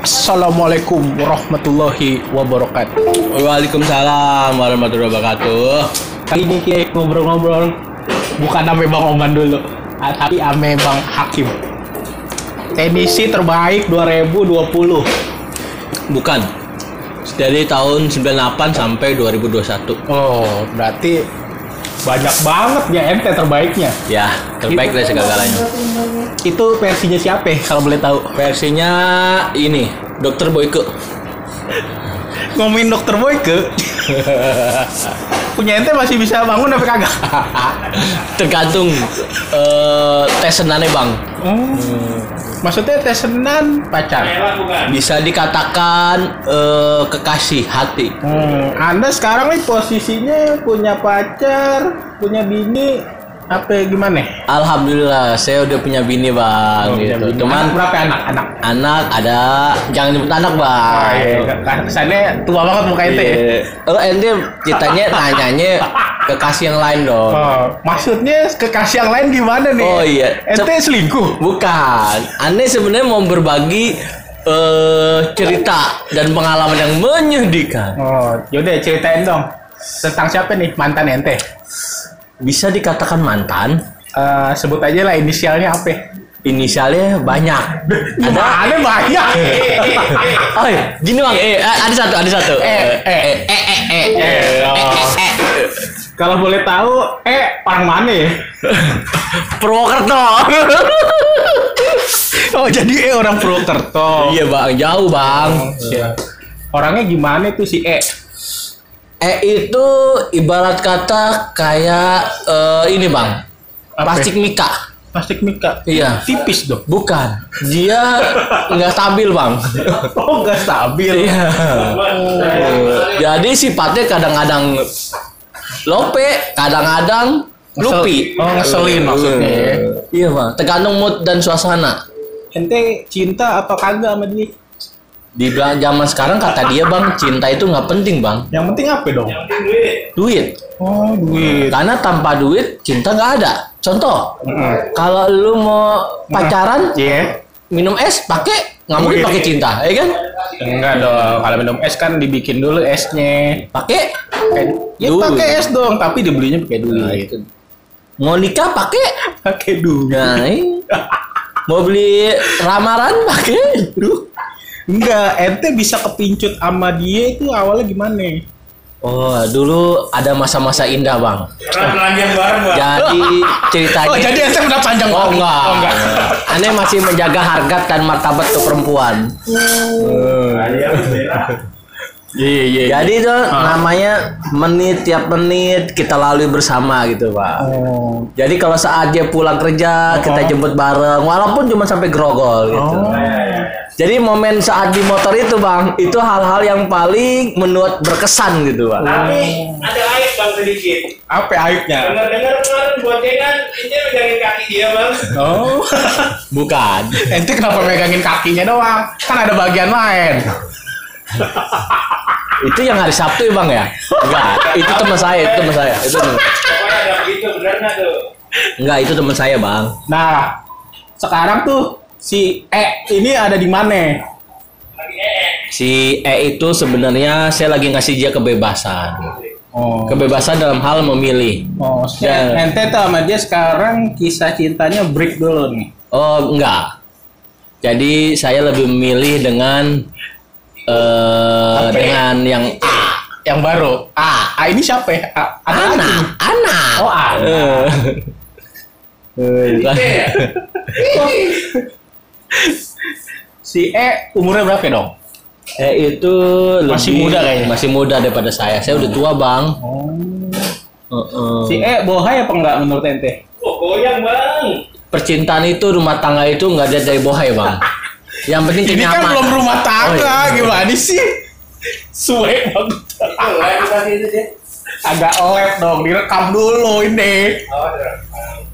Assalamualaikum warahmatullahi wabarakatuh. Waalaikumsalam warahmatullahi wabarakatuh. Kali ini kita ngobrol-ngobrol bukan ame Bang Oman dulu, ah, tapi ame Bang Hakim. Tenisi terbaik 2020. Bukan. Dari tahun 98 sampai 2021. Oh, berarti banyak banget ya ente terbaiknya. Ya, terbaik dari segala-galanya. Itu versinya siapa ya, kalau boleh tahu? Versinya ini, Dokter Boyke. Ngomongin dokter Boyke. Punya ente masih bisa bangun apa kagak? Tergantung eh tes senannya, Bang. Oh. Maksudnya tes senan pacar. Bisa dikatakan eh kekasih hati. Hmm, Anda sekarang nih posisinya punya pacar, punya bini, apa gimana? Alhamdulillah, saya udah punya bini, Bang. Oh, gitu. bini. Cuman Anak berapa anak? Anak. anak ada jangan nyebut anak, Bang. Oh, iya. Kan Kesannya tua banget muka ente. ya? Iya. Oh, ente ceritanya nanyanya kekasih yang lain dong. Oh, maksudnya kekasih yang lain gimana nih? Oh, iya. Ente selingkuh. Bukan. Aneh sebenarnya mau berbagi eh cerita dan pengalaman yang menyedihkan. Oh, yaudah ceritain dong. Tentang siapa nih mantan ente? Bisa dikatakan mantan. Eh, sebut aja lah inisialnya apa? Inisialnya banyak. Ada. Gimana banyak? Oh, iya. gini bang. Eh, eh, ada satu, ada satu. Eh, eh. eh, eh, eh, eh, Eh, oh. eh, eh. Kalau boleh tahu, eh orang mana ya? Purwokerto. Oh, jadi eh orang Purwokerto. Iya bang, jauh bang. Siap. Orangnya gimana tuh si E? Eh itu ibarat kata kayak eh, ini bang, Apa? plastik mika. Plastik mika. Iya. Tipis dong. Bukan, dia nggak stabil bang. Oh, nggak stabil. Iya. Jadi sifatnya kadang-kadang lope, kadang-kadang lupi. Oh, ngeselin maksudnya. ya. Iya bang, tergantung mood dan suasana. Ente cinta apa kagak sama dia? Di zaman sekarang kata dia bang, cinta itu nggak penting bang, Yang penting apa dong? duit. Oh, duit. Karena tanpa duit cinta nggak ada. Contoh, Mm-mm. kalau lu mau pacaran, Iya. minum es pakai nggak mungkin Duit. pakai cinta, ya kan? Enggak dong. Kalau minum es kan dibikin dulu esnya. Pakai Ya Duit. pakai es dong, tapi dibelinya pakai duit. Nah, itu. Mau nikah pakai Pakai duit. Nah, ini. mau beli lamaran pakai Duh. Enggak, ente bisa kepincut sama dia itu awalnya gimana? Oh, dulu ada masa-masa indah, Bang. Bareng bang. Jadi ceritanya Oh, jadi ente udah panjang Oh, enggak. Oh, enggak. Aneh masih menjaga harkat dan martabat ke perempuan. Iya, iya. Jadi itu namanya menit tiap menit kita lalui bersama gitu, Pak. Oh. Jadi kalau saat dia pulang kerja, kita jemput bareng walaupun cuma sampai grogol gitu. Oh. Jadi momen saat di motor itu, Bang, itu hal-hal yang paling menurut berkesan gitu, Pak. Tapi ada aib bang sedikit. Apa aibnya? Dengar-dengar kemarin boncengan, ini megangin kaki dia bang. Oh. Bukan. ente kenapa megangin kakinya doang? Kan ada bagian lain. itu yang hari Sabtu ya, Bang ya? Enggak, itu teman saya, itu teman saya. Itu teman. Pokoknya ada begitu, benar nggak tuh? Enggak, itu teman saya, Bang. Nah, sekarang tuh si E ini ada di mana? Si E itu sebenarnya saya lagi ngasih dia kebebasan. Oh. Kebebasan dalam hal memilih. Oh, Ya. ente tuh sama dia sekarang kisah cintanya break dulu nih. Oh, enggak. Jadi saya lebih memilih dengan eh ya? dengan yang A. Yang baru. A. A ini siapa ya? A, ada lagi nih? anak. Oh, A. Eh, bukan. Si E umurnya berapa dong? Eh itu lebih, Masih muda kayaknya. Masih muda daripada saya. Saya udah tua, Bang. Oh. Heeh. Si E bohai apa enggak menurut ente? Oh goyang bang. Percintaan itu rumah tangga itu nggak ada dari bohai, Bang. Yang penting Ini kan belum rumah tangga, Oh, iya. gimana sih? Suwe banget. Sih. Agak lab dong, direkam dulu ini. Oh.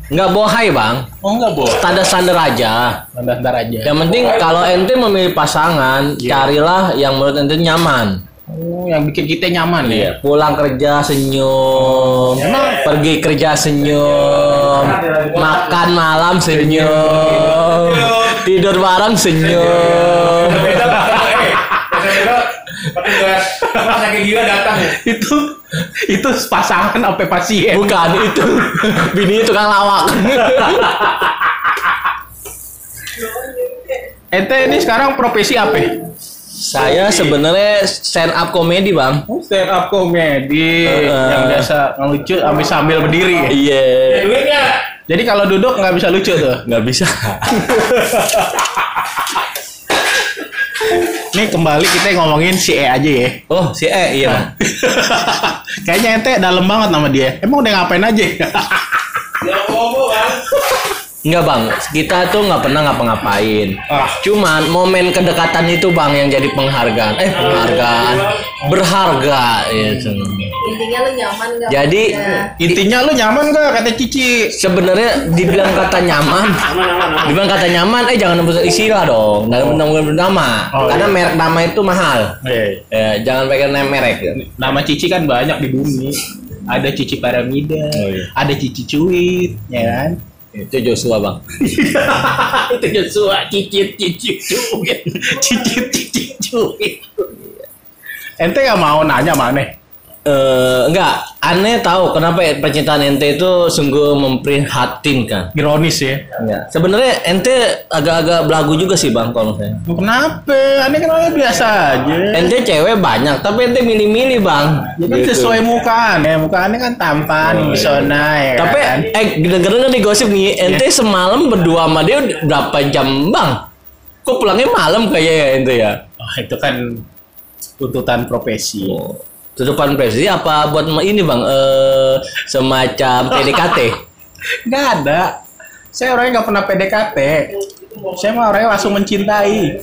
Nggak bohai, Bang. Oh enggak boh. Standar-standar aja. Bentar aja. Yang penting kalau ente memilih pasangan, Iya. carilah yang menurut ente nyaman. Oh, yang bikin kita nyaman ya. Iya. Pulang kerja senyum, Emang? pergi kerja senyum, makan malam senyum. Tidur bareng senyum. Rumah sakit jiwa datang. itu itu pasangan apa pasien? Bukan itu. Bini tukang lawak. Ente ini sekarang profesi apa? Saya sebenarnya stand up comedy, Bang. Stand up comedy Heeh. yang biasa ngelucu sambil sambil berdiri. Iya. Duitnya Jadi kalau duduk nggak bisa lucu tuh. Nggak bisa. Nih kembali kita ngomongin si E aja ya. Oh, si E, iya, Bang. Kayaknya ente dalam banget sama dia. Emang udah ngapain aja? ngomong kan. Enggak, Bang. Kita tuh nggak pernah ngapa-ngapain. Ah. Cuman momen kedekatan itu, Bang, yang jadi penghargaan. Eh, penghargaan. Berharga gitu. Intinya lu nyaman gak Jadi Intinya lu nyaman gak kata Cici? sebenarnya dibilang kata nyaman, dibilang kata nyaman, eh jangan nembus istilah dong. Jangan nembus nama. Oh, Karena iya. merek nama itu mahal. Eh, Ya, jangan pakai nama merek. ya. nama Cici kan banyak di bumi. Ada Cici Paramida, Oh, iya. ada Cici Cuit, ya kan? Itu Joshua, Bang. itu Joshua cicit cicit cuit cicit cicit cuit ente gak mau nanya mana Eh, enggak, aneh tahu kenapa percintaan ente itu sungguh memprihatinkan. ironis ya Enggak. Sebenarnya ente agak-agak belagu juga sih bang kalau saya. kenapa aneh kan orangnya biasa aja Ente cewek banyak, tapi ente milih-milih bang. ya kan Gitu. sesuai muka aneh muka aneh kan tampan pesona ya Tapi kan? eh denger nih gosip nih, ente semalam berdua sama dia berapa jam bang? Kok pulangnya malam kayak ya ente ya? Oh, itu kan tuntutan profesi Tutupan presi apa buat ini bang? Eh semacam PDKT. nggak ada saya orangnya nggak pernah PDKT saya mah orangnya langsung mencintai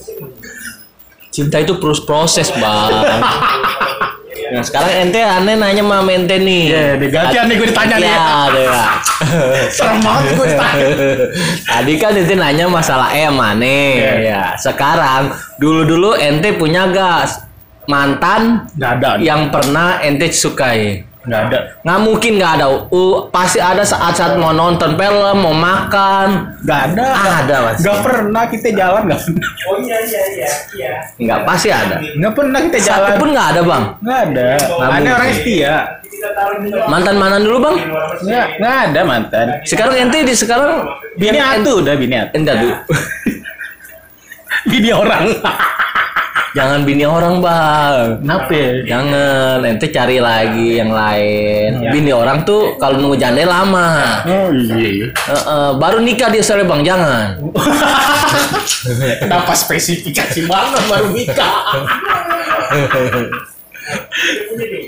Cinta itu terus proses bang. Nah sekarang ente aneh nanya sama ente nih. Iya, digantian nih gue ditanya nih. Iya, deh, Pak. serem banget gue ditanya Tadi kan ente nanya masalah E mana Iya. ya. Sekarang dulu-dulu ente punya gas mantan nggak ada yang pernah ente sukai. nggak ada Nggak mungkin nggak ada. Uh, pasti ada saat-saat mau nonton film, mau makan. nggak ada Ada, Mas. nggak pernah kita jalan nggak pernah Oh iya iya iya iya. Nggak pasti ada. nggak pernah kita Satu jalan pun nggak ada bang. nggak ada Nggak aneh orangnya setia. Mantan mana dulu bang? nggak nggak ada mantan Sekarang ente di sekarang bini atu udah bini atu Entar dulu. bini orang Jangan bini orang bang. kenapa ya? Jangan, ente cari lagi yang lain. Bini orang tuh kalau nunggu janda lama. oh iya Eh, eh, baru nikah dia sore bang, jangan. kenapa spesifikasi banget baru nikah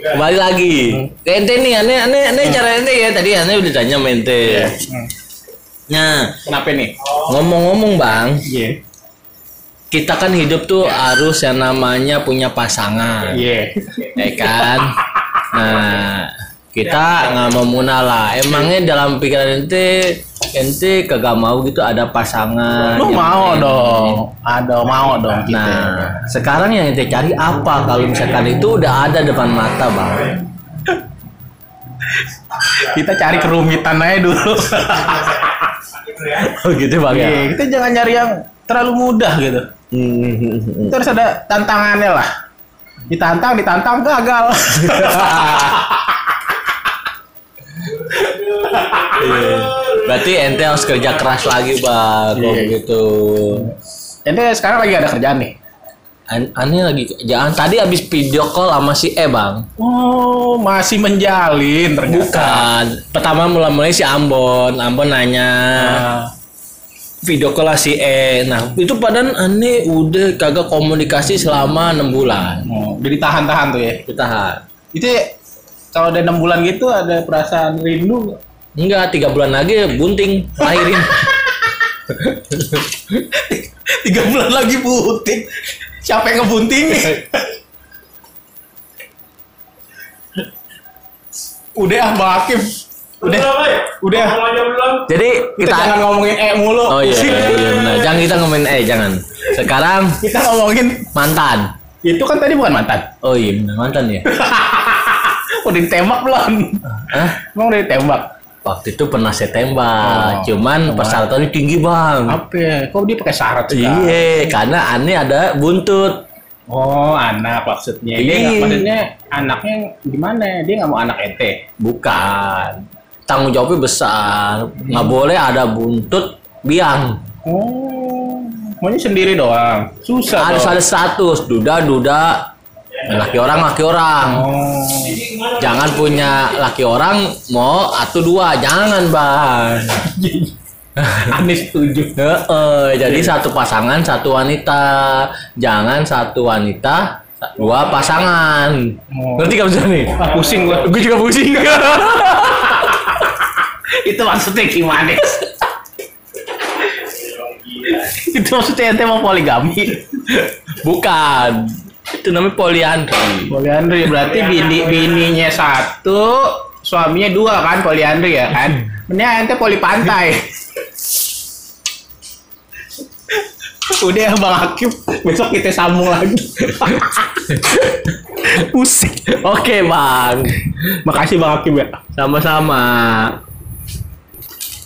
Kembali lagi. Ke ente nih, aneh, aneh, aneh cara ente ya tadi aneh udah tanya sama ente. Nah, kenapa nih ngomong-ngomong bang, iya kita kan hidup tuh harus yang namanya punya pasangan, iya ya kan? Nah, kita nggak mau munah lah. Emangnya dalam pikiran ente, ente kagak mau gitu ada pasangan. lu mau ini. dong ada mau dong kita Nah, sekarang yang ente cari apa? Kalau misalkan itu udah ada depan mata, bang. kita cari kerumitan aja dulu Oh gitu bang ya. Iya, kita jangan nyari yang terlalu mudah gitu Hmm. itu harus ada tantangannya lah ditantang ditantang gagal Berarti ente harus kerja keras lagi bang, Iya. begitu. ente sekarang lagi ada kerjaan nih An- Aneh lagi jangan tadi habis video call sama si E bang. oh masih menjalin ternyata Bukan. Pertama mulai-mulai si Ambon, Ambon nanya Ah, video call lah si E. Nah itu padahal aneh udah kagak komunikasi selama enam bulan. oh, jadi tahan-tahan tuh ya Kita itu kalau udah enam bulan gitu ada perasaan rindu nggak? enggak tiga bulan lagi bunting lahirin. tiga bulan lagi bunting siapa yang ngebunting udah ah Bang Hakim udah udah. Ngomong aja belum. Jadi kita kita jangan ngomongin E mulu Oh iya, iya benar. Jangan kita ngomongin eh jangan. Sekarang kita ngomongin mantan. itu kan tadi bukan mantan Oh iya benar mantan ya. udah ditembak belum Hah? emang udah ditembak waktu itu pernah saya tembak, Oh, cuman persyaratannya tinggi bang. Apa ya? Kok dia pakai syarat segala? Iya, karena aneh ada buntut. Oh, anak maksudnya. Dia Iya. maksudnya anaknya gimana? Dia nggak mau anak ente. Bukan. Tanggung jawabnya besar. Nggak boleh ada buntut biang. Oh, maunya sendiri doang. Susah Harus dong. ada status. Duda, duda. Laki orang, laki orang. Oh, Jangan punya laki orang mau atau dua. Jangan bang. Anies setuju. Heeh, jadi satu pasangan, satu wanita. Jangan satu wanita, dua pasangan. Oh. Ngerti gak bisa nih? Ah, pusing gua. Gue juga pusing. Itu maksudnya gimana? itu maksudnya ente mau poligami. Bukan. Itu namanya poliandri. Poliandri berarti bini bininya satu, suaminya dua kan poliandri ya kan? Mending ente poli pantai. Udah ya Bang Hakim, besok kita sambung lagi. Pusing. Oke bang, Makasih Bang Hakim ya. sama-sama.